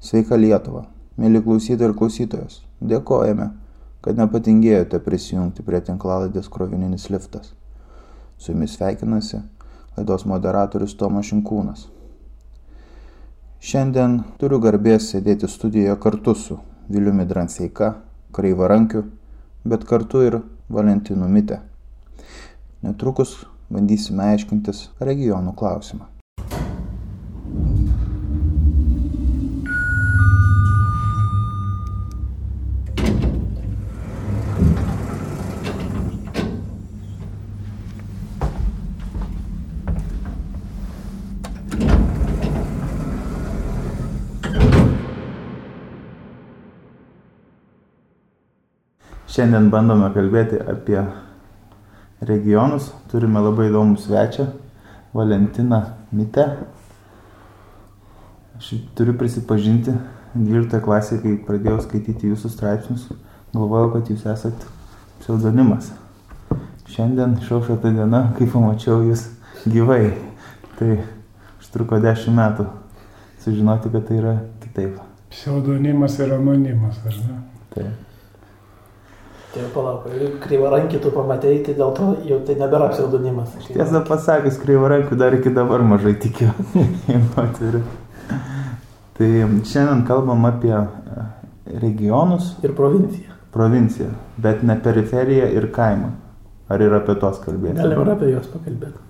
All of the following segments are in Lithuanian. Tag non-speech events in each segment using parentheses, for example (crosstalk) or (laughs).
Sveika Lietuva, mėly klausytojai ir klausytojos. Dėkojame, kad nepatingėjote prisijungti prie tinklalaidės krovininis liftas. Su jumis sveikinasi laidos moderatorius Tomas Šinkūnas. Šiandien turiu garbės sėdėti studijoje kartu su Viliumi Dranseika, Kreivarankiu, bet kartu ir Valentinu Mite. Netrukus bandysime aiškintis regionų klausimą. Šiandien bandome kalbėti apie regionus. Turime labai įdomų svečią, Valentiną Mite. Aš turiu prisipažinti, 12 klasėje, kai pradėjau skaityti jūsų straipsnius, galvojau, kad jūs esat pseudonimas. Šiandien išaušo ta diena, kai pamačiau jūs gyvai. Tai užtruko 10 metų sužinoti, kad tai yra kitaip. Pseudonimas ir anonimas, ar ne? Taip. Tai palauk, kreivą rankį tu pamatėjai, tai dėl to jau tai nebėra pseudonimas. Tiesą pasakius, kreivą rankų dar iki dabar mažai tikiu. (laughs) tai šiandien kalbam apie e, regionus. Ir provinciją. Provinciją, bet ne periferiją ir kaimą. Ar ir apie tos kalbėti? Galima ir apie juos pakalbėti.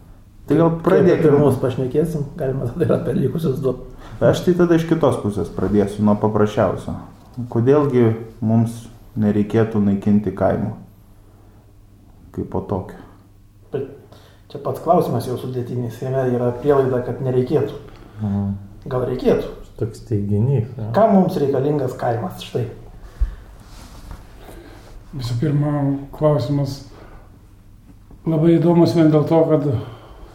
Tai gal pradėkime. Apie mus pašnekėsim, galima tada ir apie likusius du. Aš tai tada iš kitos pusės pradėsiu, nuo paprasčiausio. Kodėlgi mums nereikėtų naikinti kaimo kaip po tokio. Bet čia pats klausimas jau sudėtinis, jame yra prielaida, kad nereikėtų. Mhm. Gal reikėtų? Toks teiginys. Ja. Kam mums reikalingas kaimas? Štai. Visų pirma, klausimas labai įdomus vien dėl to, kad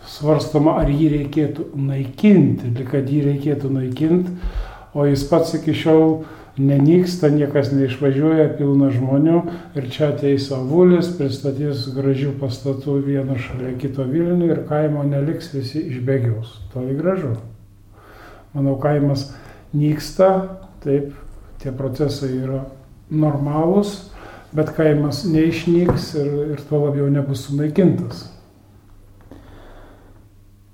svarstama, ar jį reikėtų naikinti, kad jį reikėtų naikinti, o jis pats iki šiol nenyksta, niekas neišvažiuoja, pilna žmonių ir čia ateis avulis, pristatys gražių pastatų vieną šalia kito Vilnių ir kaimo neliks, visi išbėgiaus. Toli gražu. Manau, kaimas nyksta, taip, tie procesai yra normalūs, bet kaimas neišnyks ir, ir tuo labiau nebus sunaikintas.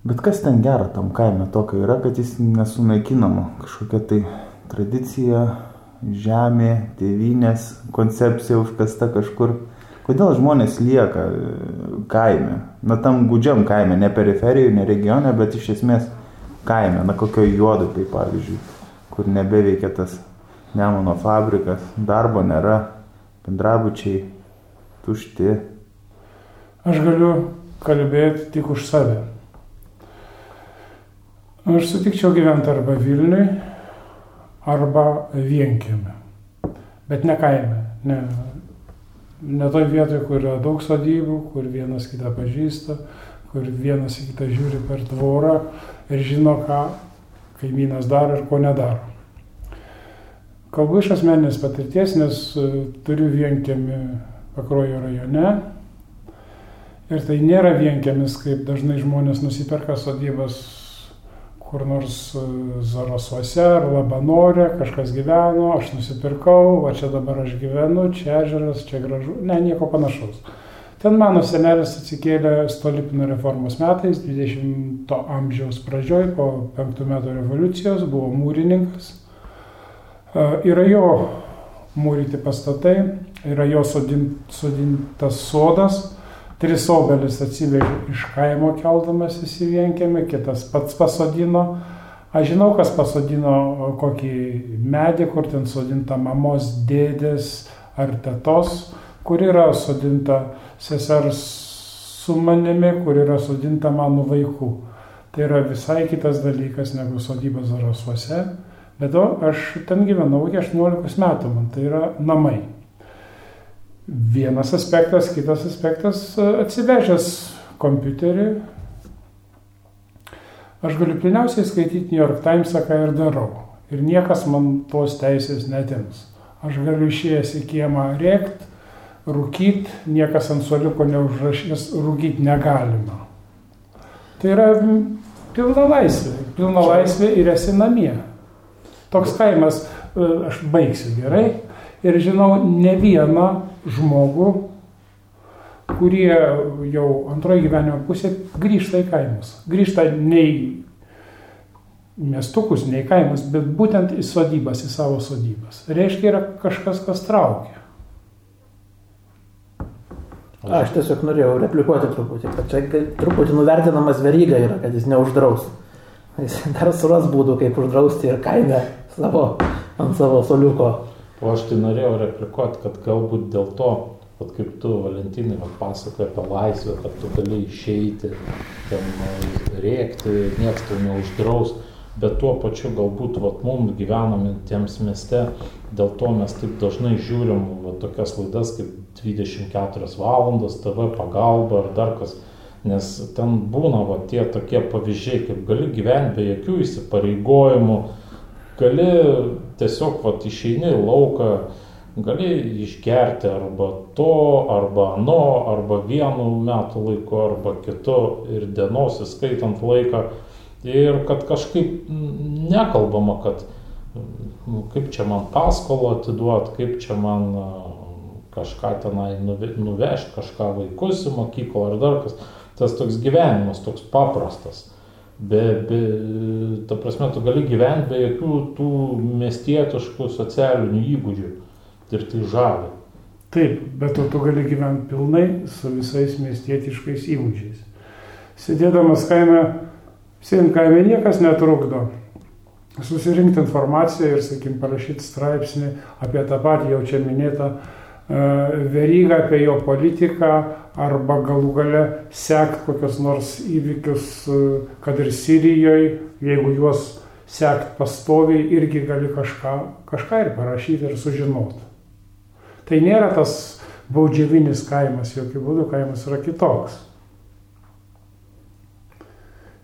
Bet kas ten gera tam kaime tokio yra, kad jis nesunaikinama kažkokia tai tradicija, žemė, tėvynės koncepcija užkasta kažkur. Kodėl žmonės lieka e, kaime? Na tam gudžiam kaime, ne periferijoje, ne regione, bet iš esmės kaime, na kokio juodo, tai pavyzdžiui, kur nebeveikia tas nemono fabrikas, darbo nėra, bendrabučiai tušti. Aš galiu kalbėti tik už save. Aš sutikčiau gyventi arba Vilniui, arba vienkieme. Bet ne kaime, ne, ne toj vietoje, kur yra daug sodybų, kur vienas kitą pažįsta, kur vienas kitą žiūri per tvorą ir žino, ką kaimynas daro ir ko nedaro. Kalbu iš asmeninės patirties, nes e, turiu vienkiemį Pakruojo rajone. Ir tai nėra vienkiemis, kaip dažnai žmonės nusiperka sodybas kur nors e, Zarasuose ar Labanore kažkas gyveno, aš nusipirkau, o čia dabar aš gyvenu, čia ežeras, čia gražu, ne, nieko panašaus. Ten mano senelis atsikėlė Stolipino reformos metais, 20-o amžiaus pradžioj, po 5 metų revoliucijos, buvo mūrininkas. E, yra jo mūryti pastatai, yra jo sodintas sodas, Tris obelis atsivežė iš kaimo keldamas į vienkėmį, kitas pats pasodino. Aš žinau, kas pasodino kokį medį, kur ten sodinta mamos dėdės ar tetos, kur yra sodinta sesers su manimi, kur yra sodinta mano vaikų. Tai yra visai kitas dalykas negu sodyba Zarasuose. Bet to aš ten gyvenau iki 18 metų, man tai yra namai. Vienas aspektas, kitas aspektas e, atsivežęs kompiuterį. Aš galiu pliniausiai skaityti New York Timesą, ką ir darau. Ir niekas man tos teisės netims. Aš galiu išėjęs į kiemą rėkti, rūkyti, niekas ant suoliuko neužrašys, rūkyti negalima. Tai yra pilna laisvė. Pilna laisvė ir esi namie. Toks kaimas, e, aš baigsiu gerai, ir žinau ne vieną žmogų, kurie jau antroji gyvenimo pusė grįžta į kaimus. Grįžta ne į miestukus, ne į kaimus, bet būtent į sodybas, į savo sodybas. Reiškia, yra kažkas, kas traukia. Aš tiesiog norėjau replikuoti truputį, kad čia truputį nuvertinamas veryga yra, kad jis neuždraus. Jis dar suras būdų, kaip uždrausti ir kaime savo, ant savo soliuko. O aš tai norėjau replikuoti, kad galbūt dėl to, kad kaip tu, Valentinai, pasakoji apie laisvę, kad tu gali išeiti, ten rėkti, niekas tau neuždraus, bet tuo pačiu galbūt vat, mums gyvenamintiems mieste, dėl to mes taip dažnai žiūrim vat, tokias laidas kaip 24 valandos, TV pagalba ar dar kas, nes ten būna va, tie tokie pavyzdžiai, kaip gali gyventi be jokių įsipareigojimų, gali tiesiog vat, išeini į lauką, gali išgerti arba to, arba ano, arba vienu metų laiku, arba kitu ir dienos įskaitant laiką. Ir kad kažkaip nekalbama, kad nu, kaip čia man paskolą atiduot, kaip čia man kažką tenai nuvežti, kažką vaikus į mokyklą ar dar kas. Tas toks gyvenimas, toks paprastas be, be, ta prasme, tu gali gyventi be jokių tų miestietiškų socialinių įgūdžių ir tai žavi. Taip, bet tu gali gyventi pilnai su visais miestietiškais įgūdžiais. Sėdėdamas kaime, sėdint kaime niekas netrukdo susirinkti informaciją ir, sakykim, parašyti straipsnį apie tą patį jau čia minėtą E, verygą apie jo politiką arba galų gale sekt kokius nors įvykius, e, kad ir Sirijoje, jeigu juos sekt pastoviai, irgi gali kažką, kažką ir parašyti ir sužinoti. Tai nėra tas baudžiavinis kaimas, jokių būdų kaimas yra kitoks.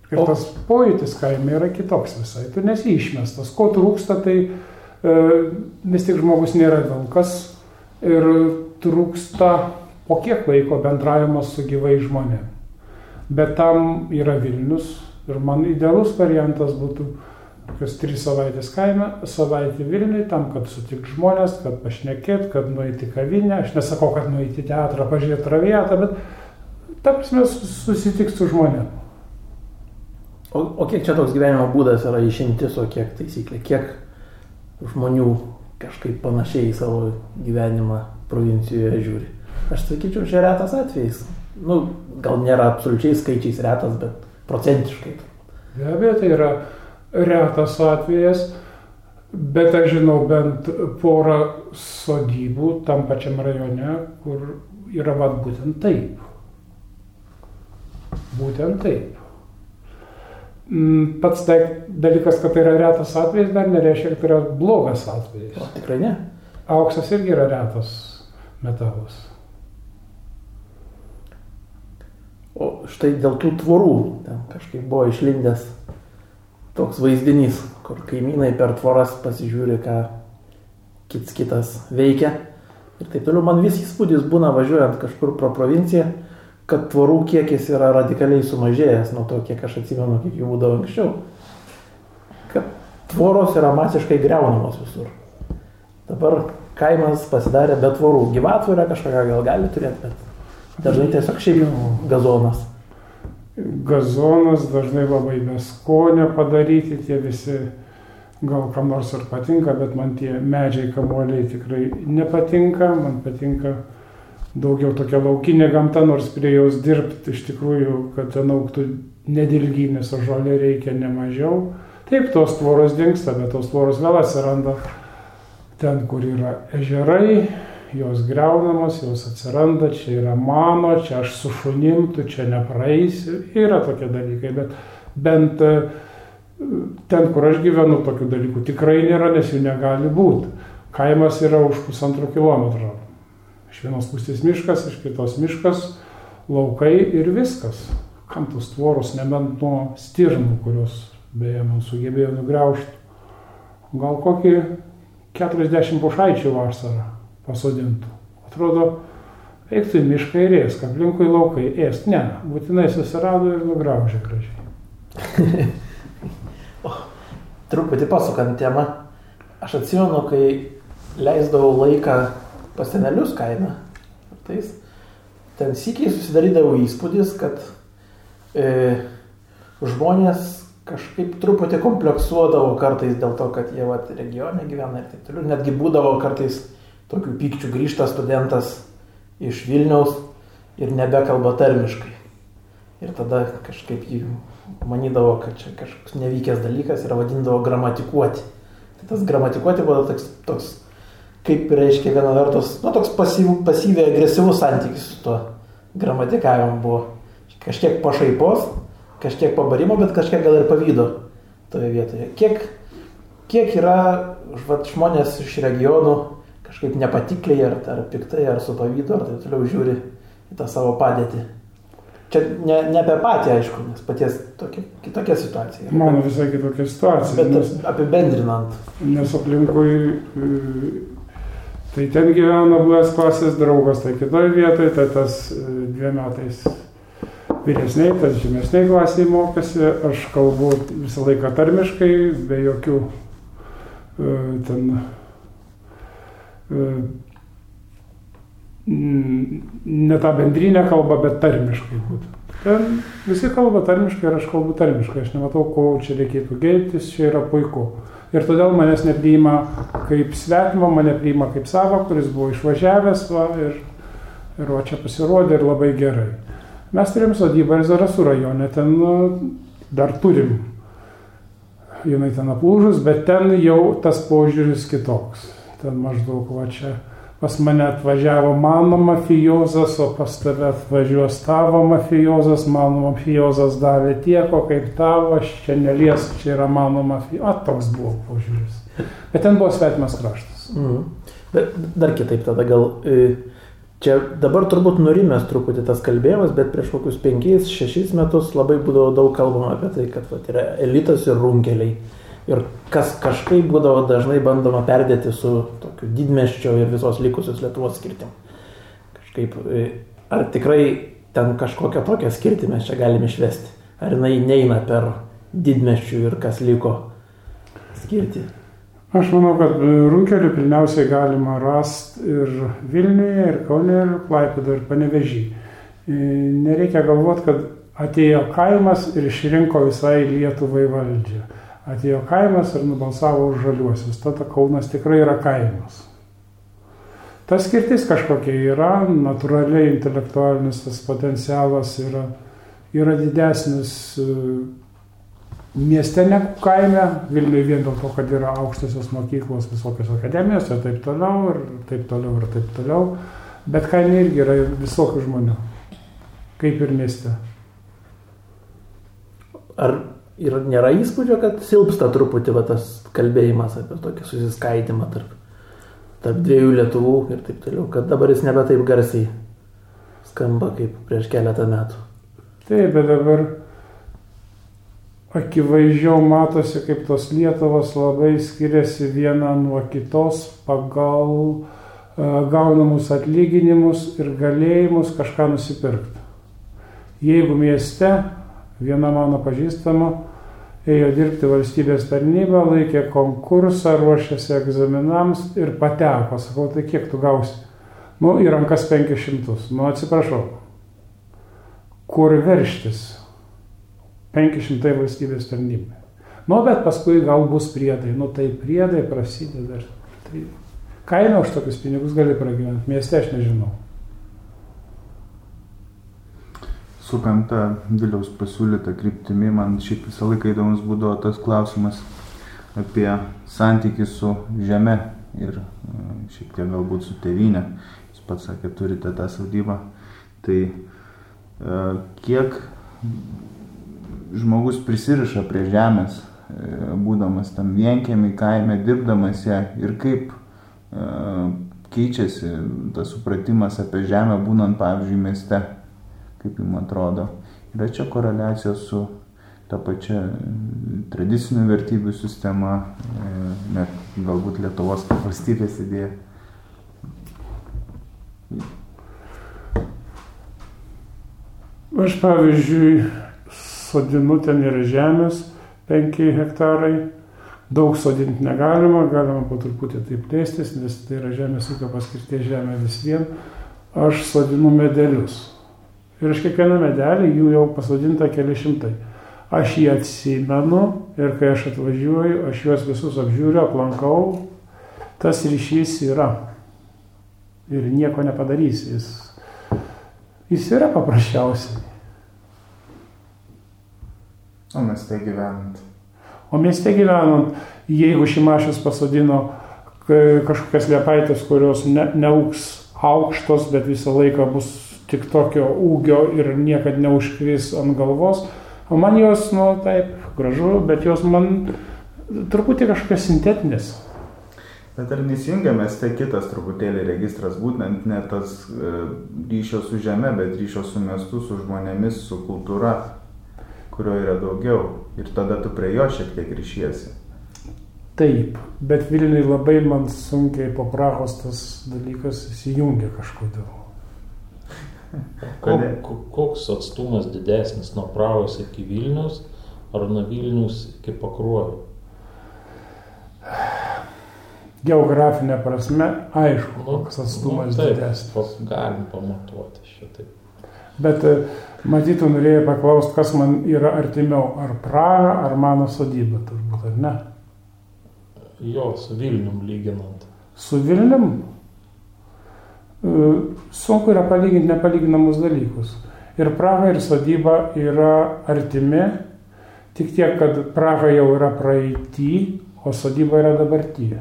Ir tas pojūtis kaime yra kitoks visai, tu nesi išmestas. Ko trūksta, tai e, vis tik žmogus nėra vilkas, ir trūksta po kiek laiko bendravimas su gyvai žmonėm. Bet tam yra Vilnius ir man idealus variantas būtų kokios trys savaitės kaime, savaitė Vilniui, tam, kad sutikti žmonės, kad pašnekėt, kad nueiti kavinę. Aš nesakau, kad nueiti teatrą, pažiūrėti traviatą, bet ta prasme susitikti su žmonėm. O, o kiek čia toks gyvenimo būdas yra išimtis, o kiek taisyklė, kiek žmonių kažkaip panašiai į savo gyvenimą provincijoje žiūri. Aš sakyčiau, čia retas atvejis. Nu, gal nėra absoliučiai skaičiais retas, bet procentiškai. Be abejo, tai yra retas atvejas, bet aš žinau bent porą sodybų tam pačiam rajone, kur yra vad būtent taip. Būtent taip. Mm, pats tai dalykas, kad tai yra retas atvejis, dar nereiškia, kad tai yra blogas atvejis. O tikrai ne. Auksas irgi yra retas metalas. O štai dėl tų tvorų, ten kažkaip buvo išlindęs toks vaizdinys, kur kaimynai per tvoras pasižiūri, ką kits kitas veikia. Ir taip toliau man vis įspūdis būna važiuojant kažkur pro provinciją, kad tvorų kiekis yra radikaliai sumažėjęs nuo to, kiek aš atsimenu, kiek jų būdavo anksčiau. Kad tvoros yra masiškai greunamos visur. Dabar kaimas pasidarė be tvorų. Gyvatvorę kažkokią gal gali turėti, bet dažnai tiesiog šiaip gazonas. Gazonas dažnai labai beskonė padaryti, tie visi gal kam nors ir patinka, bet man tie medžiai kamuoliai tikrai nepatinka, man patinka daugiau tokia laukinė gamta, nors prie jos dirbti iš tikrųjų, kad ten auktų nedilgynės, o žolė reikia nemažiau. Taip, tos tvoros dinksta, bet tos tvoros vėl atsiranda ten, kur yra ežerai, jos greunamos, jos atsiranda, čia yra mano, čia aš su šunim, tu čia nepraeisi, yra tokie dalykai, bet bent e, ten, kur aš gyvenu, tokių dalykų tikrai nėra, nes jų negali būti. Kaimas yra už pusantro kilometro Iš vienos pusės miškas, iš kitos miškas, laukai ir viskas. Kam tos tvoros, nebent nuo stirnų, kurios beje man sugebėjo nugriaužti. Gal kokį 40 pušaičių vasarą pasodintų. Atrodo, eiktų į mišką ir ėsk, aplinkui laukai ėsk. Ne, būtinai susirado ir nugraužė gražiai. (laughs) o, truputį pasukant temą, aš atsimenu, kai leisdavau laiką pas senelius kaime, tais, ten sykiai susidarydavo įspūdis, kad e, žmonės kažkaip truputį kompleksuodavo kartais dėl to, kad jie vat, regione gyvena ir taip toliau. Netgi būdavo kartais tokių pykčių grįžta studentas iš Vilniaus ir nebekalba tarmiškai. Ir tada kažkaip jį manydavo, kad čia kažkoks nevykęs dalykas ir vadindavo gramatikuoti. Tai tas gramatikuoti buvo toks, toks kaip reiškia viena vertus, nu, toks pasyv, pasyviai agresyvus santykis su tuo gramatikavimu buvo. Kažkiek pašaipos, kažkiek pabarimo, bet kažkiek gal ir pavydo toje vietoje. Kiek, kiek yra vat, žmonės iš regionų kažkaip nepatikliai ar, ar piktai, ar su pavydu, ar taip toliau žiūri į tą savo padėtį. Čia ne, ne apie patį, aišku, nes paties tokia, kitokia situacija. Mano visai kitokia situacija. Bet nes, apibendrinant. Nes aplinkui, e, tai ten gyvena buvęs klasės draugas, tai kitoje vietoje, tai tas e, dviem metais vyresniai, tas žemesniai klasiai mokėsi, aš kalbu visą laiką tarmiškai, be jokių e, ten ne tą bendrinę kalbą, bet tarmiškai būtų. Ten visi kalba tarmiškai ir aš kalbu tarmiškai, aš nematau, ko čia reikėtų gėdytis, čia yra puiku. Ir todėl manęs nepriima kaip svetimo, mane priima kaip savo, kuris buvo išvažiavęs va, ir, ir va čia pasirodė ir labai gerai. Mes turim sodybą ir Zarasų rajone, ten nu, dar turim. Jinai ten aplūžus, bet ten jau tas požiūris kitoks. Ten maždaug va čia pas mane atvažiavo mano mafijozas, o pas tave atvažiuos tavo mafijozas, mano mafijozas davė tiek, o kaip tavo, aš čia nelies, čia yra mano mafijozas. Toks buvo požiūris. Bet ten buvo svetimas kraštas. Mm. Bet dar kitaip tada gal. E, čia dabar turbūt nurimęs truputį tas kalbėjimas, bet prieš kokius 5-6 metus labai būdavo daug kalbama apie tai, kad vat, yra elitas ir runkeliai ir kas kažkaip būdavo dažnai bandoma perdėti su tokiu didmeščio ir visos likusios Lietuvos skirtim. Kažkaip, e, ar tikrai ten kažkokią tokią skirtį mes čia galime išvesti? Ar jinai neina per didmeščių ir kas liko skirti? Aš manau, kad runkelių pirmiausiai galima rasti ir Vilniuje, ir Kaune, ir Klaipėdo, ir Panevežį. E, nereikia galvoti, kad atėjo kaimas ir išrinko visai Lietuvai valdžią atėjo kaimas ir nubalsavo už žaliuosius. Tada Kaunas tikrai yra kaimas. Tas skirtis kažkokia yra, natūraliai intelektualinis tas potencialas yra, yra didesnis e, mieste negu kaime, Vilniuje vien dėl to, kad yra aukštosios mokyklos, visokios akademijos ir taip toliau, ir taip toliau, ir taip toliau. Bet kaime irgi yra visokių žmonių, kaip ir mieste. Ar ir nėra įspūdžio, kad silpsta truputį va, tas kalbėjimas apie tokį susiskaidimą tarp, tarp dviejų lietuvų ir taip toliau, kad dabar jis nebe taip garsiai skamba kaip prieš keletą metų. Taip, bet dabar akivaizdžiau matosi, kaip tos Lietuvos labai skiriasi viena nuo kitos pagal uh, gaunamus atlyginimus ir galėjimus kažką nusipirkti. Jeigu mieste viena mano pažįstama ėjo dirbti valstybės tarnybą, laikė konkursą, ruošėsi egzaminams ir pateko. Sakau, tai kiek tu gausi? Nu, į rankas 500. Nu, atsiprašau. Kur verštis? 500 valstybės tarnybai. Nu, bet paskui gal bus priedai. Nu, tai priedai prasideda. Tai kaina už tokius pinigus gali pragyventi. Mieste aš nežinau. Sukant tą Viliaus pasiūlytą kryptimį, man šiaip visą laiką įdomus būdavo tas klausimas apie santykį su žeme ir e, šiek tiek galbūt su tėvynė. Jūs pats sakė, turite tą saudybą. Tai e, kiek žmogus prisiriša prie žemės, e, būdamas tam vienkiami kaime, dirbdamas ją ir kaip keičiasi tas supratimas apie žemę, būnant, pavyzdžiui, mieste kaip jums atrodo. Yra čia koreliacija su ta pačia tradicinių vertybių sistema, e, net galbūt Lietuvos kaip valstybės idėja. Aš pavyzdžiui, sodinu ten yra žemės, 5 hektarai, daug sodinti negalima, galima po truputį taip plėstis, nes tai yra žemės ūkio paskirties žemė vis vien. Aš sodinu medelius. Ir iš kiekvieno medelį jų jau pasodinta keli šimtai. Aš jį atsimenu ir kai aš atvažiuoju, aš juos visus apžiūriu, aplankau, tas ryšys yra. Ir nieko nepadarys, jis, jis yra paprasčiausiai. O mieste gyvenant. O mieste gyvenant, jeigu šimašius pasodino kažkokias liepaitės, kurios ne, neauks aukštos, bet visą laiką bus tik tokio ūgio ir niekada neužkris ant galvos, o man jos, nu taip, gražu, bet jos man truputį kažkokios sintetinės. Bet ar nesijungia mieste kitas truputėlį registras, būtent ne tas e, ryšio su žeme, bet ryšio su miestu, su žmonėmis, su kultūra, kurio yra daugiau ir tada tu prie jo šiek tiek ryšiesi. Taip, bet Vilniui labai man sunkiai po Prahos tas dalykas įsijungia kažkodėl. Kok, koks atstumas didesnis nuo Prahos iki Vilnius ar nuo Vilnius iki Pakruojo? Geografinė prasme, aišku, Nu, koks atstumas nu, taip, didesnis. Galim pamatuoti šitaip. Bet e, matytų norėjai paklausti, kas man yra artimiau, ar Praha, ar mano sodyba, turbūt, ar ne? Jo, su Vilnium lyginant. Su Vilnium sunku yra palyginti nepalyginamus dalykus. Ir Praha, ir sodyba yra artimi, tik tiek, kad Praha jau yra praeitį, o sodyba yra dabartyje.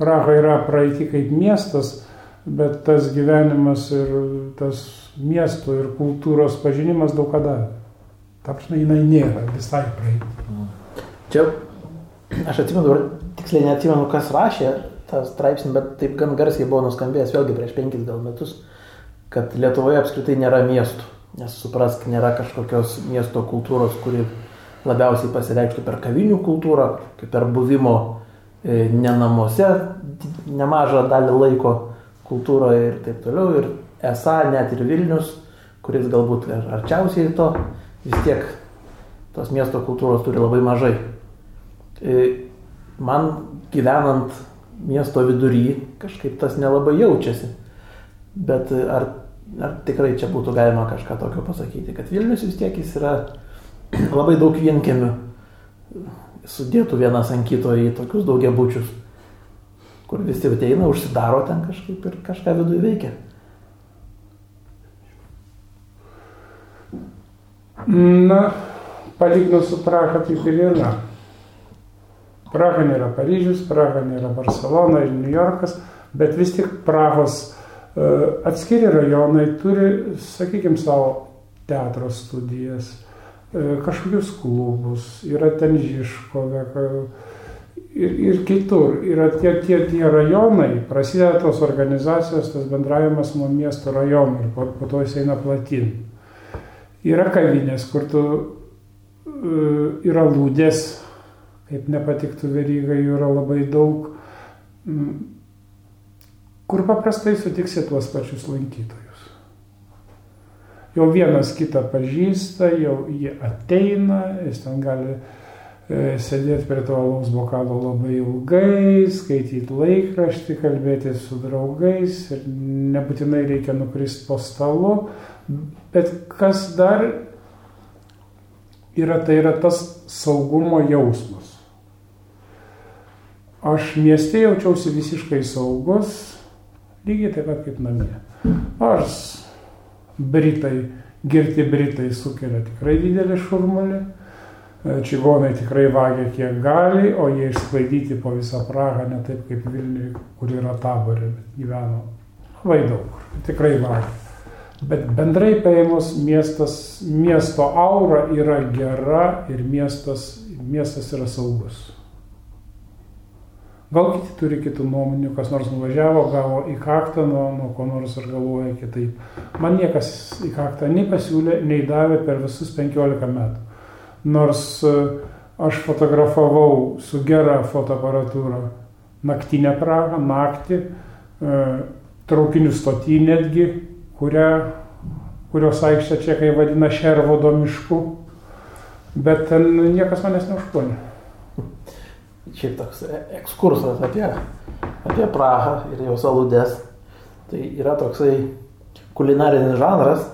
Praha yra praeitį kaip miestas, bet tas gyvenimas ir tas miesto ir kultūros pažinimas daug ką davė. Ta prasme, jinai nėra visai praeitį. Čia, aš atsimenu, tiksliai neatsimenu, kas rašė tą straipsnį, bet taip gan garsiai buvo nuskambėjęs vėlgi prieš penkis gal metus, kad Lietuvoje apskritai nėra miestų. Nes suprask, nėra kažkokios miesto kultūros, kuri labiausiai pasireikštų per kavinių kultūrą, kaip per buvimo e, ne namuose nemažą dalį laiko kultūroje ir taip toliau. Ir esą net ir Vilnius, kuris galbūt ir arčiausiai to, vis tiek tos miesto kultūros turi labai mažai. E, Man gyvenant miesto vidury kažkaip tas nelabai jaučiasi. Bet e, ar, ar tikrai čia būtų galima kažką tokio pasakyti, kad Vilnius vis tiek jis yra (clears throat) labai daug vienkėmių sudėtų vienas ant kito į tokius daugiabučius, kur visi ateina, užsidaro ten kažkaip ir kažką viduje veikia. Na, palyginus su Praha taip ir yra. Praha nėra Paryžius, Praha nėra Barcelona ir New Yorkas, bet vis tik Prahos uh, atskiri rajonai turi, sakykime, savo teatro studijas, uh, kažkokius klubus, yra ten Žiškove ir, ir kitur. Yra tie, tie, tie rajonai, prasideda tos organizacijos, tas bendravimas nuo miesto rajonų ir po, po to jis eina platin. Yra kavinės, kur tu uh, yra lūdės, kaip nepatiktų verygai, jų yra labai daug, mm, kur paprastai sutiksi tuos pačius lankytojus. Jau vienas kitą pažįsta, jau jie ateina, jis ten gali e, sėdėti prie to alaus bokalo labai ilgai, skaityti laikraštį, kalbėti su draugais ir nebūtinai reikia nukristi po stalu, bet kas dar yra, tai yra tas saugumo jausmas. Aš mieste jaučiausi visiškai saugus, lygiai taip pat kaip namie. Nors Britai, girti Britai sukelia tikrai didelį šurmulį, čigonai tikrai vagia kiek gali, o jie išsklaidyti po visą Prahą, ne taip kaip Vilniui, kur yra taborė, bet gyveno labai daug, tikrai vagia. Bet bendrai paėmus miestas, miesto aura yra gera ir miestas, miestas yra saugus. Gal kiti turi kitų nuomonių, kas nors nuvažiavo, gavo į kaktą nuo, nuo ko nors ir galvoja kitaip. Man niekas į kaktą nei pasiūlė, nei davė per visus 15 metų. Nors e, aš fotografavau su gera fotoaparatūra naktinę Prahą, naktį, e, traukinių stotį netgi, kurią, kurios aikštę čekai vadina Šervodo mišku, bet ten niekas manęs neužpuolė. Šiaip toks e- ekskursas apie, apie Prahą ir jos aludės. Tai yra toksai kulinarinis žanras,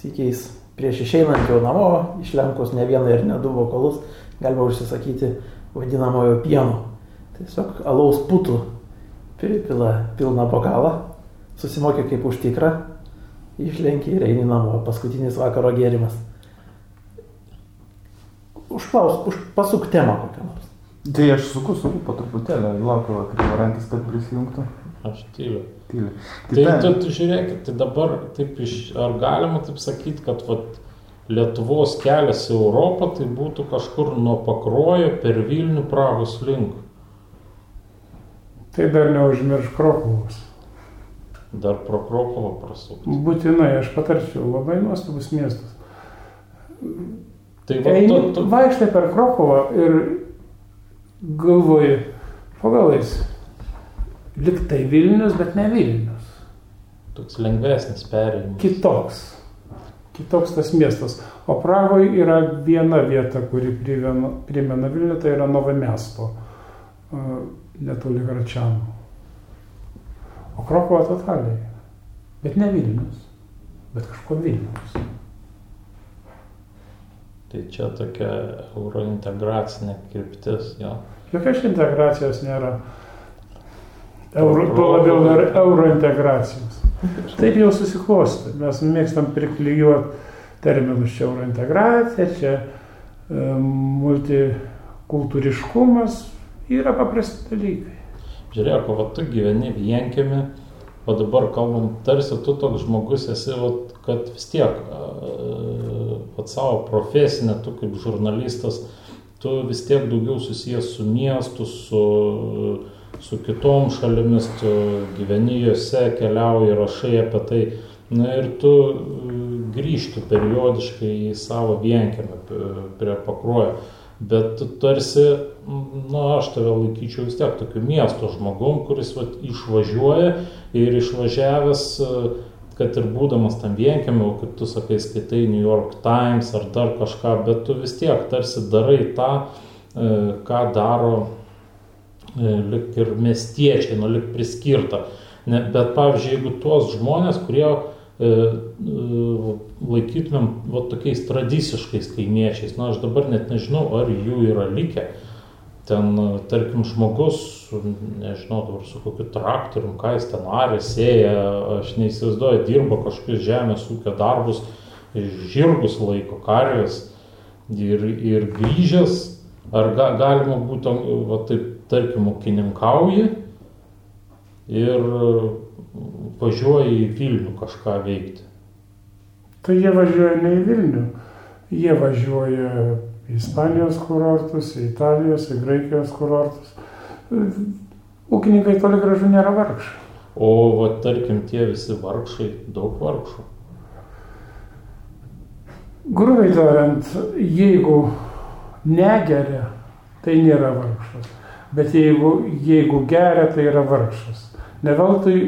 sėkiais prieš išeinant jau namo, išlenkus ne vieną ir ne du vokalus, galima užsisakyti vadinamojo pieno. Tiesiog alaus putų pripila pilną bokalą, susimokė kaip už tikrą, išlenkia ir eini namo, paskutinis vakaro gėrimas. Užklaus, už, pasuk temą kokią nors. Tai aš suku, suku po truputėlį, laukiu kryvarankis, kad prisijungtų. Aš tyliu. Tyliai. Tai tu, tu žiūrėkit, tai dabar taip iš, ar galima taip sakyti, kad vat, Lietuvos kelias į Europą tai būtų kažkur nuo Pakruojo per Vilnių Pragos link. Tai dar neužmirš Krokovos. Dar pro Krokovą prasukti. Būtinai, aš patarčiau, labai nuostabus miestas. Tai va, Eini, tu, tu, vaikštai per Krokovą ir galvoji, pagalais, liktai Vilnius, bet ne Vilnius. toks lengvesnis perėjimas. Kitoks. Kitoks tas miestas. O Pragoje yra viena vieta, kuri primena, primena Vilnių, tai yra Nova Miesto, netoli Gračiano. O Krokova totaliai. Bet ne Vilnius, bet kažko Vilnius. Tai čia tokia eurointegracinė kryptis, jo. Jokios integracijos nėra. Euro, tuo labiau dar euro integracijos. Taip jau susiklosti. Mes mėgstam priklyjuoti terminus čia euro integracija, čia e, multikultūriškumas. Yra paprasti dalykai. Žiūrėk, o tu gyveni vienkėmi, o dabar kalbam, tarsi tu toks žmogus esi, vat, kad vis tiek, pat savo profesinę, tu kaip žurnalistas, tu vis tiek daugiau susijęs su miestu, su, su kitom šalimis, tu gyveni juose, keliauji, rašai apie tai. Na ir tu grįžti periodiškai į savo vienkėmę prie pakruojo. Bet tarsi, na, aš tave laikyčiau vis tiek tokiu miesto žmogum, kuris vat, išvažiuoja ir išvažiavęs, kad ir būdamas tam vienkiamė, kaip tu sakai, skaitai New York Times ar dar kažką, bet tu vis tiek tarsi darai tą, ką daro lik ir miestiečiai, nu lik priskirta. Ne, bet pavyzdžiui, jeigu tuos žmonės, kurie laikytumėm va, tokiais tradiciškais kaimiečiais. Na, aš dabar net nežinau, ar jų yra likę. Ten, tarkim, žmogus, nežinau, dabar su kokiu traktorium, ką jis ten arė, sėja, aš neįsivaizduoju, dirba kažkokius žemės ūkio darbus, žirgus laiko, karvės ir, ir grįžęs, ar ga, galima būtų, va, taip, tarkim, ūkininkauji ir važiuoja į Vilnių kažką veikti. Tai jie važiuoja ne į Vilnių, jie važiuoja į Ispanijos kurortus, į Italijos, į Graikijos kurortus. Ūkininkai toli gražu nėra vargšai. O, va, tarkim, tie visi vargšai, daug vargšų. Grubiai tariant, jeigu negeria, tai nėra vargšas. Bet jeigu, jeigu geria, tai yra vargšas. Ne veltui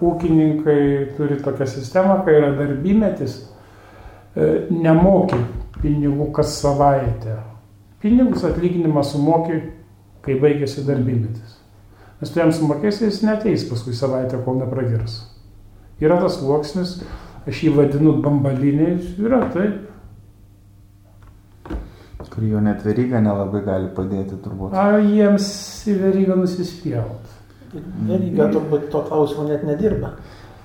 ūkininkai turi tokią sistemą, kai yra darbymetis, nemoki pinigų kas savaitę. Pinigus atlyginimą sumoki, kai baigėsi darbymetis. Nes tu jam sumokėsi, jis neteis paskui savaitę, kol nepragirs. Yra tas sluoksnis, aš jį vadinu bambaliniai, yra taip. Kur jo net veryga nelabai gali padėti turbūt. A, jiems į verygą nusispjaut. Veryga turbūt to klausimo net nedirba.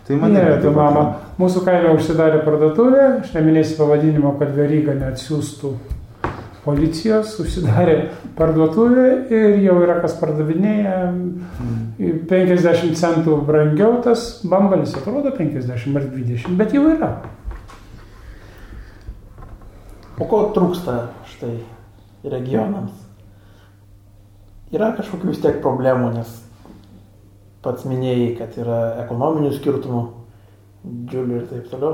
Tai irgi tu taip mama, mūsų kaime užsidarė parduotuvė, aš neminėsiu pavadinimo, kad veryga neatsiųstų policijos, užsidarė parduotuvė ir jau yra kas pardavinėja 50 centų brangiau tas bambalis, atrodo 50 ar 20, bet jau yra. O ko trūksta štai regionams? Yra kažkokių vis tiek problemų, nes pats minėjai, kad yra ekonominių skirtumų, džiulių ir taip toliau.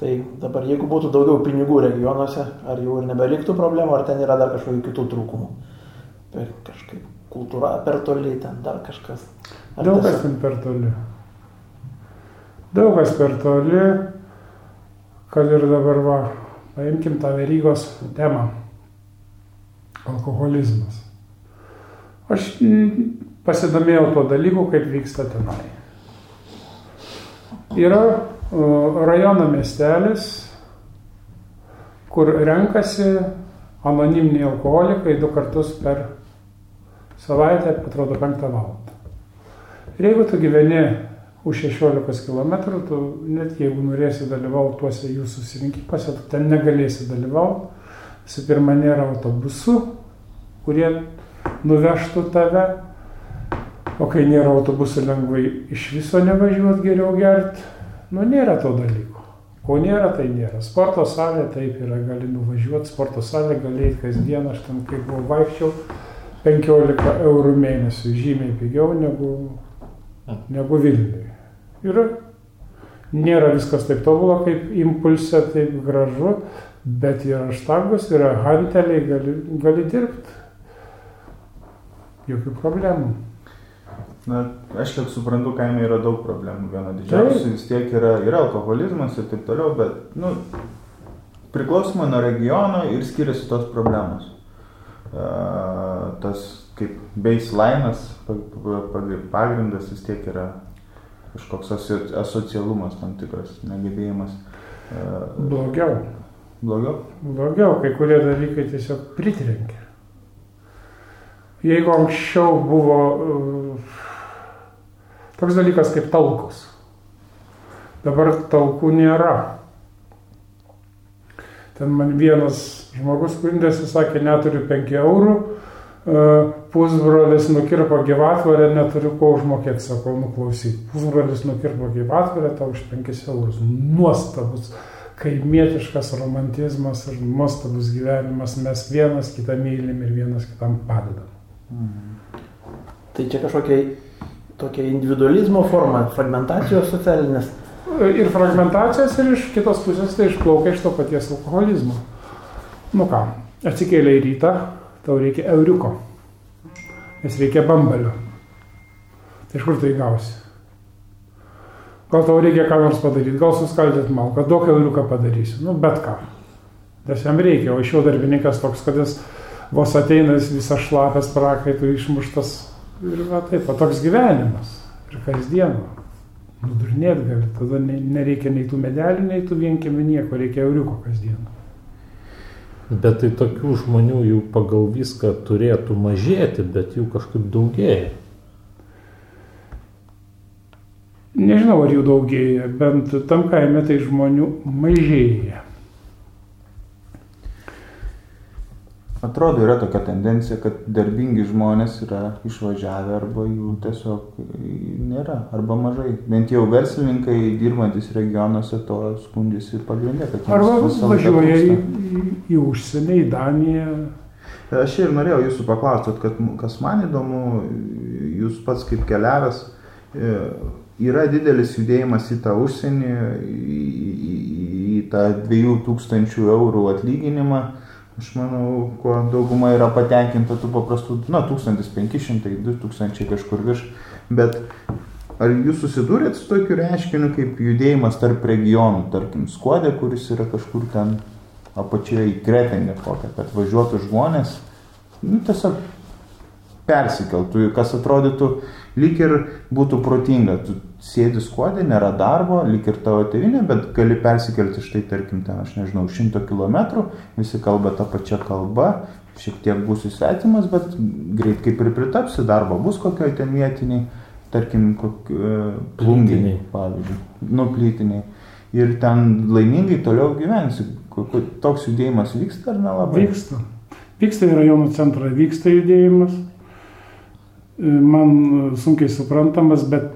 Tai dabar jeigu būtų daugiau pinigų regionuose, ar jau ir nebeliktų problemų, ar ten yra dar kažkokių kitų trūkumų? Per kažkaip kultūra per toli, ten dar kažkas. Ar Daug kas tiesiog- ten per toli. Daug kas per toli, kad ir dabar va, paimkim tą verygos temą. alkoholizmas. Aš pasidomėjau tuo dalyku, kaip vyksta tenai. Yra rajono miestelis, kur renkasi anoniminiai alkoholikai du kartus per savaitę, atrodo, penktą valandą. Ir jeigu tu gyveni už 16 km, tu net jeigu norėsi dalyvauti tuose jų susirinkimuose, tu ten negalėsi dalyvauti. Visų pirma, nėra autobusų, kurie nuvežtų tave, o kai nėra autobusų lengvai iš viso nevažiuot geriau gert, nu nėra to dalyko. Ko nėra, tai nėra. Sporto salė taip yra, gali nuvažiuoti, sporto salė gali eiti kasdien, aš ten kaip buvau vaikščiau, 15 eurų mėnesių, žymiai pigiau negu, negu Vilniui. Ir nėra viskas taip tobulą kaip impulse, taip gražu, bet yra štagus, yra hanteliai, gali, gali dirbti. Jokių problemų. Na, aš kiek suprantu, kaime yra daug problemų. Viena didžiausia vis tiek yra, yra alkoholizmas ir taip toliau, bet, nu, priklausomai nuo regiono ir skiriasi tos problemos. Uh, tas kaip baseline'as, pagrindas vis tiek yra kažkoks asocialumas tam tikras, negebėjimas. Uh, blogiau. Blogiau? Blogiau, kai kurie dalykai tiesiog pritrenkia. Jeigu anksčiau buvo uh, toks dalykas kaip talkus, dabar talkų nėra. Ten man vienas žmogus skundėsi, sakė, neturiu 5 eurų, uh, pusbrolis nukirpo gyvatvarę, neturiu ko užmokėti, sakau, nuklausyk. Pusbrolis nukirpo gyvatvarę, tau už 5 eurus. Nuostabus kaimietiškas romantizmas ir nuostabus gyvenimas, mes vienas kitą mylim ir vienas kitam padedam. Mhm. Tai čia kažkokia tokia individualizmo forma, fragmentacijos socialinės. Ir fragmentacijos, ir iš kitos pusės tai išplaukia iš to paties alkoholizmo. Nu ką, atsikėlė į rytą, tau reikia euriuko, nes reikia bambalio. Tai iš kur tai gausi? Gal tau reikia ką nors padaryti, gal suskaldyti malką, daug euriuką padarysi, nu bet ką. Nes jam reikia, o iš jo darbininkas toks, kad jis vos ateina, jis visas šlapės prakaitų išmuštas. Ir va taip, va toks gyvenimas. Ir kasdieną. Nudurnėt gali, tada nereikia nei tų medelių, nei tų vienkėmių nieko, reikia euriuko kasdieną. Bet tai tokių žmonių jau pagal viską turėtų mažėti, bet jų kažkaip daugėja. Nežinau, ar jų daugėja, bent tam kaime tai žmonių mažėja. Atrodo, yra tokia tendencija, kad darbingi žmonės yra išvažiavę arba jų tiesiog nėra, arba mažai. Bent jau verslininkai dirbantis regionuose to skundžiasi pagrindė. Arba važiuoja į, į, į užsienį, į Daniją. Aš ir norėjau jūsų paklausti, kad kas man įdomu, jūs pats kaip keliavęs, e, yra didelis judėjimas į tą užsienį, į, į, į tą 2000 eurų atlyginimą Aš manau, kuo dauguma yra patenkinta tų paprastų, na, 1500, 2000 kažkur virš, bet ar jūs susidūrėt su tokiu reiškiniu kaip judėjimas tarp regionų, tarkim, skuodė, kuris yra kažkur ten apačioje į kretingą kokią, kad važiuotų žmonės, nu, tiesiog persikeltų, kas atrodytų lyg ir būtų protinga. Tu sėdi skuodė, nėra darbo, lyg ir tavo tėvinė, bet gali persikelti štai, tarkim, ten, aš nežinau, šimto kilometrų, visi kalba tą pačią kalbą, šiek tiek būsi svetimas, bet greit kaip ir pritapsi, darbo bus kokioj ten vietiniai, tarkim, kok, e, plunginiai, pavyzdžiui, nuplytiniai. Ir ten laimingai toliau gyvensi. Toks judėjimas vyksta ar nelabai? Vyksta. Vyksta į rajonų centrą, vyksta judėjimas man sunkiai suprantamas, bet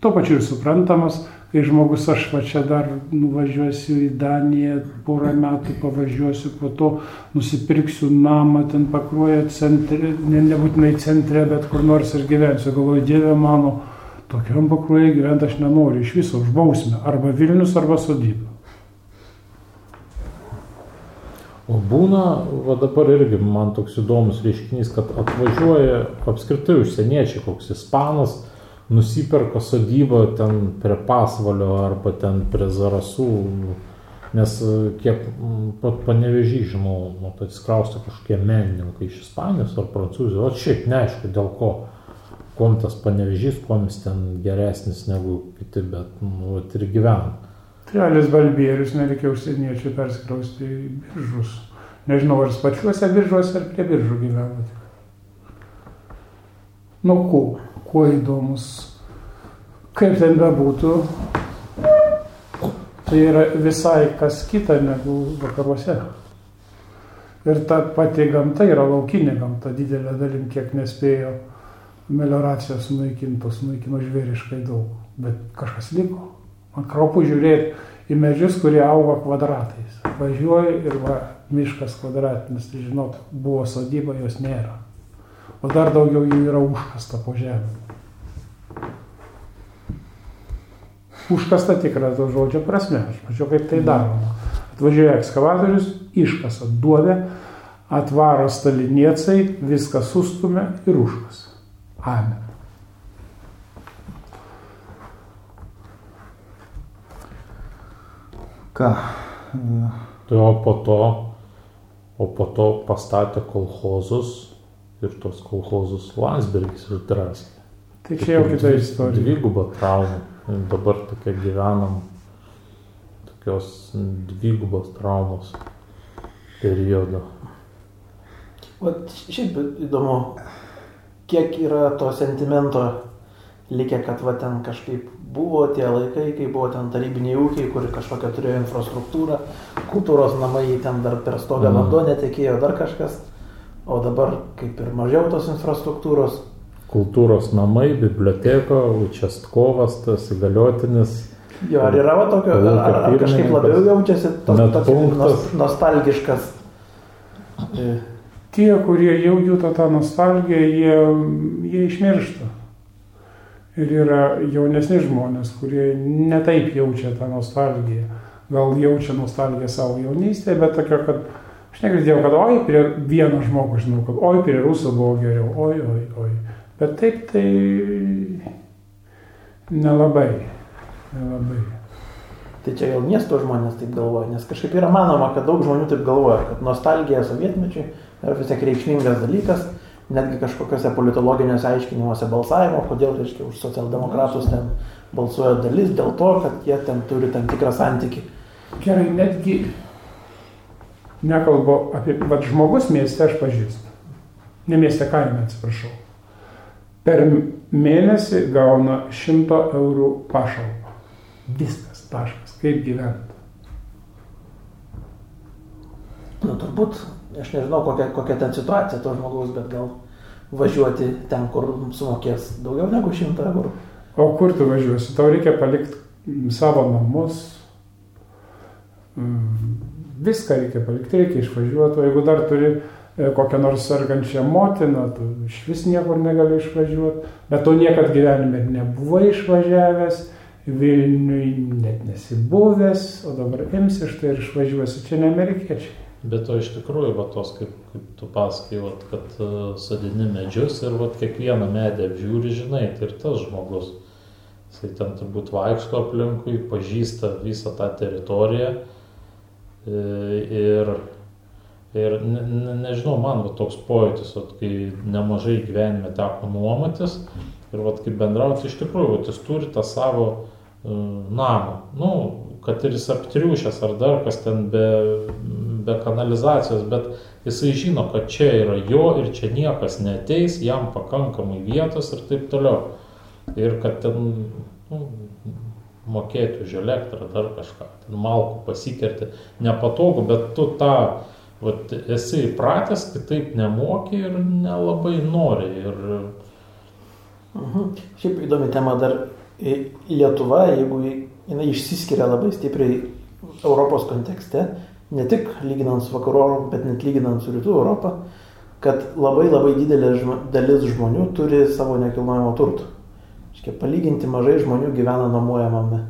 tuo pačiu ir suprantamas, kai žmogus aš va čia dar nuvažiuosiu į Daniją, porą metų pavažiuosiu, po to nusipirksiu namą ten pakruoja centre, ne, nebūtinai centre, bet kur nors ir gyvensiu. Galvoju, Dieve mano, tokiam pakruoja gyventi aš nenoriu, iš viso už bausmę, arba Vilnius, arba sodyba. O būna, va dabar irgi man toks įdomus reiškinys, kad atvažiuoja apskritai užsieniečiai, koks ispanas, nusiperka sodybą ten prie pasvalio arba ten prie zarasų Nes kiek pat panevežį žinau, nu, tai atsikrausto kažkokie menininkai iš Ispanijos ar Prancūzijos, o šiaip neaišku dėl ko. Kuom tas panevežys, kuom jis ten geresnis negu kiti, bet nu, ir gyvena. Trelis balbierius nereikia užsieniečių perskrausti į biržus. Nežinau, ar pačiuose biržuose, ar prie biržų gyveno. Nu, kuo, kuo įdomus. Kaip ten bebūtų, tai yra visai kas kita negu vakaruose. Ir ta pati gamta yra laukinė gamta, didelė dalim, kiek nespėjo melioracijos sunaikinti, sunaikino žvėriškai daug. Bet kažkas liko. Man kraupu žiūrėti į medžius, kurie auga kvadratais. Važiuoju ir va, miškas kvadratinis, tai žinot, buvo sodyba, jos nėra. O dar daugiau jų yra užkasta po žemę. Užkasta tikra to žodžio prasme. Aš mačiau, kaip tai daroma. Atvažiuoja ekskavatorius, iškasa duobę, atvaro staliniecai, viską sustumia ir užkasa. Amen. Ką? Tai o po to, o po to pastatė kolhozus ir tos kolhozus Landsbergis ir Draskė. Tai čia jau kita istorija. Dviguba trauma. Dabar tokia gyvenam tokios dvigubos traumos periodo. O šiaip įdomu, kiek yra to sentimento likę, kad va ten kažkaip buvo tie laikai, kai buvo ten tarybiniai ūkiai, kur kažkokią turėjo infrastruktūrą, kultūros namai ten dar per stogą Mm. vanduo netekėjo, dar kažkas, o dabar kaip ir mažiau tos infrastruktūros. Kultūros namai, biblioteka, učastkovas, tas įgaliotinis. Jo, ar yra va tokio, ar, ar, kažkaip labiau jaučiasi tos, Net toks nos, nostalgiškas. Tie, kurie jau juto tą nostalgiją, jie, jie išmiršta. Ir yra jaunesni žmonės, kurie netaip jaučia tą nostalgiją. Gal jaučia nostalgiją savo jaunystėje, bet tokio, kad aš negirdėjau, kad oi, prie vieno žmogus žinau, kad oi, prie rusų buvo geriau, oi, oi, oi. Bet taip tai nelabai. Nelabai. Tai čia gal miesto žmonės taip galvoja, nes kažkaip yra manoma, kad daug žmonių taip galvoja, kad nostalgija sovietmečiui yra vis tiek reikšmingas dalykas, netgi kažkokiuose politologiniuose aiškinimuose balsavimo, kodėl, reiškia, už socialdemokratus ten balsuoja dalis dėl to, kad jie ten turi tam tikrą santykį. Gerai, netgi nekalbu apie, vad žmogus mieste aš pažįstu. Ne mieste kaime, atsiprašau. Per mėnesį gauna 100 eurų pašalpą. Viskas, taškas, kaip gyventi. Nu, turbūt, aš nežinau, kokia, kokia ten situacija to žmogaus, bet gal važiuoti ten, kur sumokės daugiau negu 100 eurų. O kur tu važiuosi? Tau reikia palikti savo namus. Viską reikia palikti, reikia išvažiuoti. O jeigu dar turi e, kokią nors sergančią motiną, tu iš vis niekur negali išvažiuoti. Bet tu niekad gyvenime nebuvai išvažiavęs, Vilniui net nesibuvęs, o dabar imsi štai ir išvažiuosi. Čia ne amerikiečiai. Bet to iš tikrųjų, va tos, kaip, kaip tu pasakai, va, kad uh, sodini medžius ir va, kiekvieną medį apžiūri, žinai, tai ir tas žmogus. Jisai ten turbūt vaikšto aplinkui, pažįsta visą tą teritoriją. e, Ir, ir ne, ne, nežinau, man va, toks pojūtis, va, kai nemažai gyvenime teko nuomotis ir va, kaip bendrauti, iš tikrųjų, va, jis turi tą savo uh, namą. Nu, kad ir jis aptriušęs ar dar kas ten be, be kanalizacijos, bet jisai žino, kad čia yra jo ir čia niekas neteis, jam pakankamai vietos ir taip toliau. Ir kad ten nu, mokėti už elektrą, dar kažką, ten malkų pasikerti, nepatogu, bet tu tą vat, esi įpratęs, kitaip nemoki ir nelabai nori. Ir Mhm. Šiaip įdomi tema dar Lietuva, jeigu jinai išsiskiria labai stipriai Europos kontekste, ne tik lyginant su vakarų Europą, bet net lyginant su rytų Europą, kad labai labai didelė žmo, dalis žmonių turi savo nekilnojamo turto. Iškia, palyginti mažai žmonių gyvena nuomojamame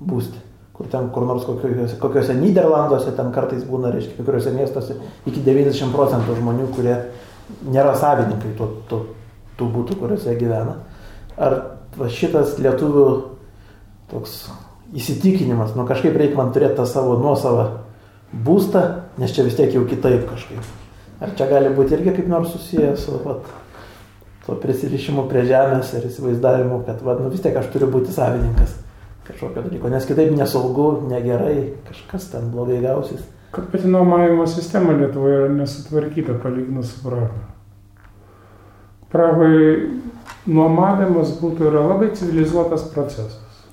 būste. Kur ten kur nors kokiuose, kokiuose Niderlanduose, ten kartais būna, reiškia, kai kuriuose miestuose iki 90 procentų žmonių, kurie nėra savininkai tų, tų, tų būtų, kuriuose gyvena. Ar va, šitas lietuvių toks įsitikinimas, nu kažkaip reikia man turėti tą savo nuosavą būstą, nes čia vis tiek jau kitaip kažkaip. Ar čia gali būti irgi kaip nors susijęs su vat, to prisirišimu prie žemės ir įsivaizdavimu, kad vat, nu, vis tiek aš turiu būti savininkas kažkokio dalyko, nes kitaip nesaugu, negerai, kažkas ten blogai gausis. Kad pati nuomavimo sistema Lietuvoje yra nesutvarkyta palyginus su Praha. Prahoje nuomavimas būtų yra labai civilizuotas procesas.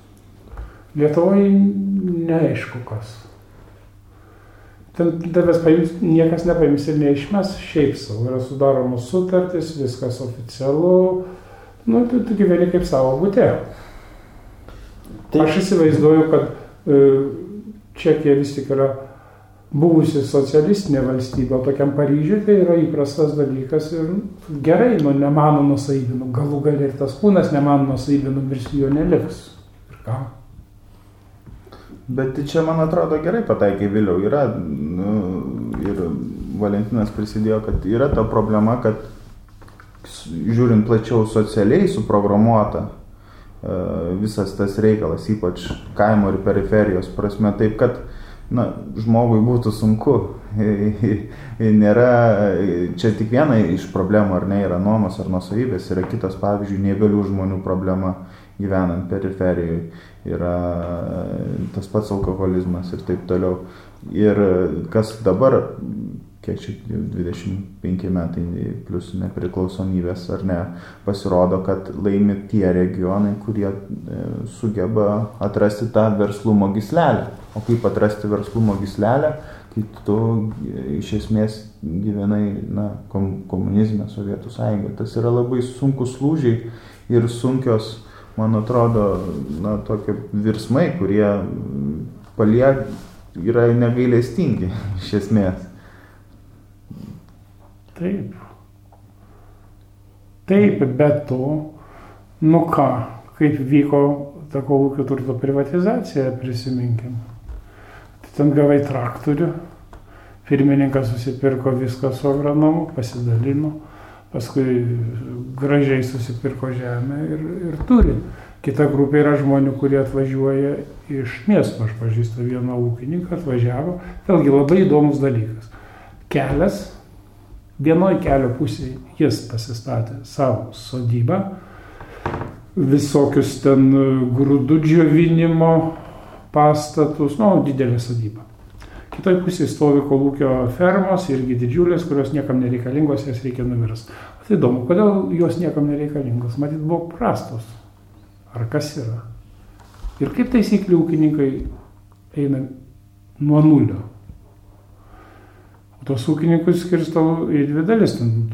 Lietuvoje neaišku kas. Ten tavęs paims, niekas nepaims ir neišmes šiaip savo. Yra sudaromos sutartys, viskas oficialu. Nu, tu, tu gyveni kaip savo būtė. Tai aš įsivaizduoju, kad e, Čekija vis tik yra buvusi socialistinė valstybė, o tokiam Paryžiui tai yra įprastas dalykas ir gerai, nu, ne mano nusaibė, nu, galų gali ir tas kūnas ne mano nusaibė, numirs jo neliks. Ir ką? Bet čia, man atrodo, gerai pataikai vėliau. Yra, nu, ir Valentinas prisidėjo, kad yra ta problema, kad žiūrint plačiau socialiai suprogramuota e, visas tas reikalas, ypač kaimo ir periferijos prasme, taip kad na, žmogui būtų sunku. (laughs) Nėra, čia tik viena iš problemų, ar ne, yra nuomos ar nusavybės, yra kitas, pavyzdžiui, neįgalių žmonių problema gyvenant periferijoje, yra tas pats alkoholizmas ir taip toliau. Ir kas dabar, kiek čia 25 metai plus nepriklausomybės ar ne, pasirodo, kad laimi tie regionai, kurie e, sugeba atrasti tą verslumo gislelę. O kaip atrasti verslumo gislelę, kai tu iš esmės gyvenai na, komunizme, Sovietų sąjungoje. Tas yra labai sunkus lūžiai ir sunkios, man atrodo, na, tokie virsmai, kurie paliek yra negailestingi (laughs) iš esmės. Taip. Taip, bet to, nu ką, kaip vyko ta kolūkio turto privatizacija, prisiminkim. Tai ten gavai traktorių, pirmininkas susipirko viską su agronomu, pasidalino, paskui gražiai susipirko žemę ir, ir turi. Kita grupė yra žmonių, kurie atvažiuoja iš miesto. Aš pažįstu vieną ūkininką, atvažiavo. Vėlgi labai įdomus dalykas. Kelias Vienoje kelio pusėje jis pasistatė savo sodybą, visokius ten grūdų džiovinimo pastatus, nu, didelė sodyba. Kitoje pusėje stovi kolūkio fermos, irgi didžiulės, kurios niekam nereikalingos, jas reikia numirs. Tai įdomu, kodėl jos niekam nereikalingos? Matyt, buvo prastos. Ar kas yra? Ir kaip taisyklė ūkininkai eina nuo nulio tos ūkininkus skirstau į dvi dalis. Ten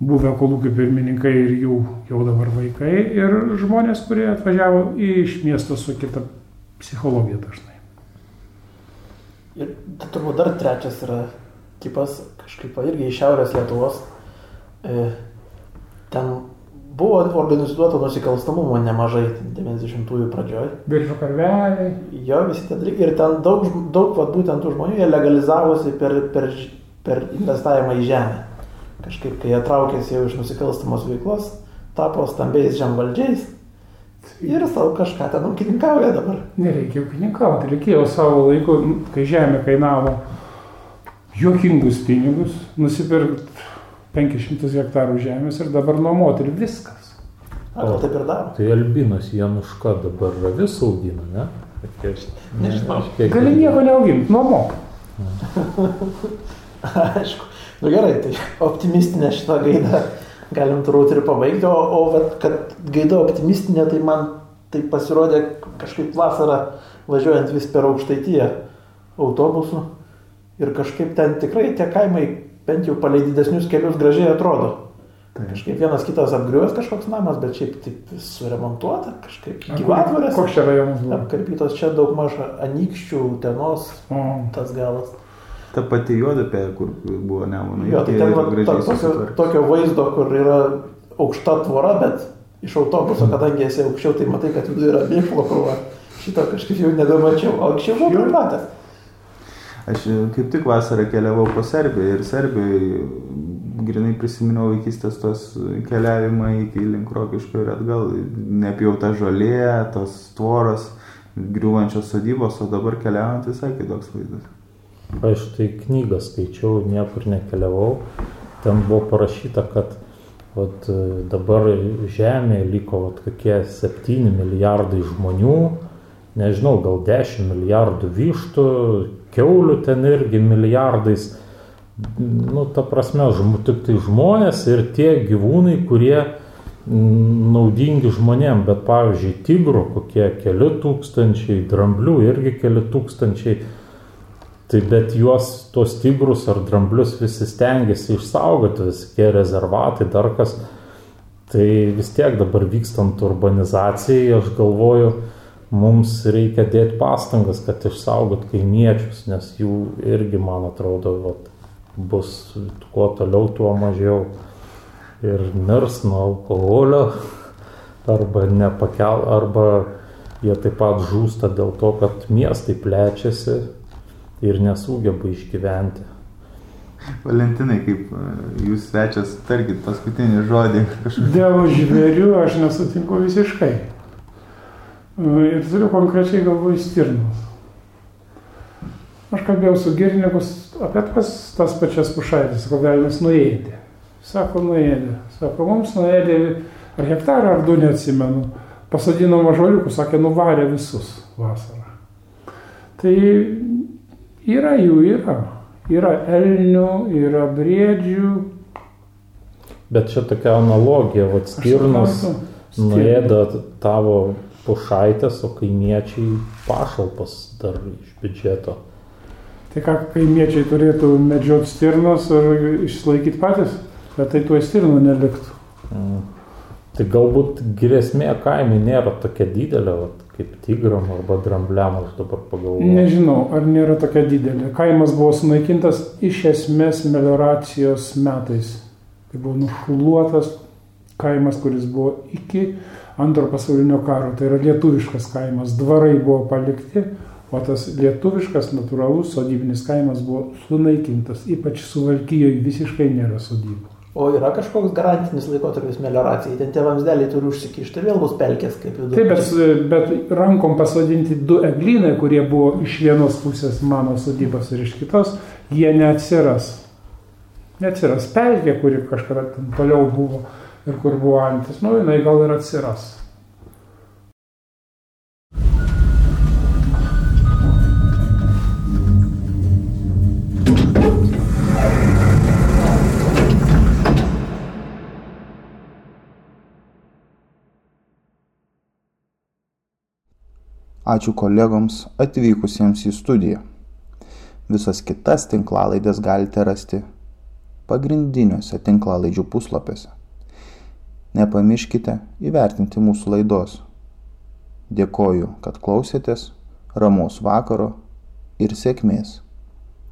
buvę kolūkių pirmininkai ir jų jau dabar vaikai ir žmonės, kurie atvažiavo iš miesto su kita psichologija dažnai. Ir turbūt dar trečias yra tipas, kažkaip irgi iš Šiaurės Lietuvos. E, ten buvo organizuoto nusikalstamumo nemažai 90-ųjų pradžioj. Biržų karveliai. Jo, visi tie dalykai. Ir ten daug, daug vat, būtent tų žmonių jie legalizavosi per, per, per investavimą į žemę. Kažkaip, kai jie traukėsi jau iš nusikalstamos veiklos, tapo stambiais žemvaldžiais. Ir savo kažką ten ūkininkauja dabar. Nereikia ūkininkauti, reikėjo savo laiku, kai žemė kainavo juokingus pinigus, nusipirkti 500 hektarų žemės ir dabar nuomoti ir viskas. Ar taip ir daro? Tai Albinas Januška dabar ravis augina, ne? Nežinau. Gali nieko neauginti, nuomok. (laughs) Aišku. Na nu gerai, tai optimistinė šitą gaidą galim turbūt ir pabaigti, o, o vat, kad gaida optimistinė, tai man tai pasirodė kažkaip vasarą važiuojant vis per aukštaityje autobusu ir kažkaip ten tikrai tie kaimai bent jau palei didesnius kelius gražiai atrodo. Tai. Kažkaip vienas kitas apgriuvęs kažkoks namas, bet šiaip taip suremontuota, kažkaip gyvatvorės. Koks čia rajonas buvo? Apkarpytos čia daug maž anykščių, tenos, o. tas galas. Ta pati juodapė, kur buvo nemono. Jo, tai ten va, to, tokio, tokio vaizdo, kur yra aukšta tvora, bet iš autobuso, mhm. kadangi esi aukščiau, tai matai, kad viduje yra mėšlo krūva. Šito kažkaip jau nebemačiau, o anksčiau buvau pripratęs. Aš kaip tik vasarą keliavau po Serbiją ir Serbijoje grinai prisiminiau vaikystės tos keliavimą iki link Rokiško ir atgal, nepjauta žolė, tos tvoros, griūvančios sodybos, o dabar keliaujant visai kitoks vaizdas. Aš tai knygą skaičiau, niekur nekeliavau. Ten buvo parašyta, kad vat, dabar Žemėje liko vat, kokie 7 milijardai žmonių, nežinau, gal 10 milijardų vištų, keulių ten irgi milijardais. Nu, ta prasme, žm, tik tai žmonės ir tie gyvūnai, kurie naudingi žmonėm, bet pavyzdžiui, tigrų kokie keli tūkstančiai, dramblių irgi keli tūkstančiai. Tai bet juos, tuos tigrus ar dramblius visi stengiasi išsaugoti, visokie rezervatai, dar kas. Tai vis tiek dabar vykstant urbanizacijai, aš galvoju, mums reikia dėti pastangas, kad išsaugot kaimiečius, nes jų irgi, man atrodo, vat, bus kuo toliau, tuo mažiau. Ir mirs nuo alkoholio, arba nepakel, arba jie taip pat žūsta dėl to, kad miestai plečiasi ir nesugeba išgyventi. Valentinai, kaip e, jūs svečias, tarkit paskutinį žodį. Kažkaip. Dėl žvėrių aš nesutinku visiškai. Ir turiu konkrečiai galvoj stirnus. Aš kalbėjau su girnikus apie tas, tas pačias pušaitės, ko galime nuėdė. Sako, nuėdė. Sako, mums nuėdė ar hektarą, ar du neatsimenu. Pasodino mažoliukų, sakė, nuvarė visus vasarą. Tai yra jų, yra. Yra elnių, yra briedžių. Bet čia tokia analogija, vad stirnos nuėda tavo pušaitės, o kaimiečiai pašalpas dar iš biudžeto. Tai ką kaimiečiai turėtų medžioti stirnos ir išsilaikyti patys, bet tai tuo stirnų neliktų. Mm. Tai galbūt grėsmė kaimui nėra tokia didelė, vat, kaip tigram arba drambliam, aš dabar pagalvoju. Nežinau, ar nėra tokia didelė. Kaimas buvo sunaikintas iš esmės melioracijos metais. Tai buvo nušluotas kaimas, kuris buvo iki antro pasaulinio karo. Tai yra lietuviškas kaimas. Dvarai buvo palikti, o tas lietuviškas natūralus sodybinis kaimas buvo sunaikintas. Ypač suvalkyjoje visiškai nėra sodybų. O yra kažkoks garantinis laikotarpis melioracijai, ten tie vamzdeliai turi užsikišti ir vėl bus pelkės kaip vidurys. Taip, bet, bet rankom pasodinti du eglynai, kurie buvo iš vienos pusės mano sodybos ir iš kitos, jie neatsiras. Neatsiras pelkė, kuri kažkada toliau buvo ir kur buvo antis, nu jinai gal ir atsiras. Ačiū kolegoms atvykusiems į studiją. Visas kitas tinklalaidės galite rasti pagrindiniuose tinklalaidžių puslapiuose. Nepamirškite įvertinti mūsų laidos. Dėkoju, kad klausėtės, ramaus vakaro ir sėkmės.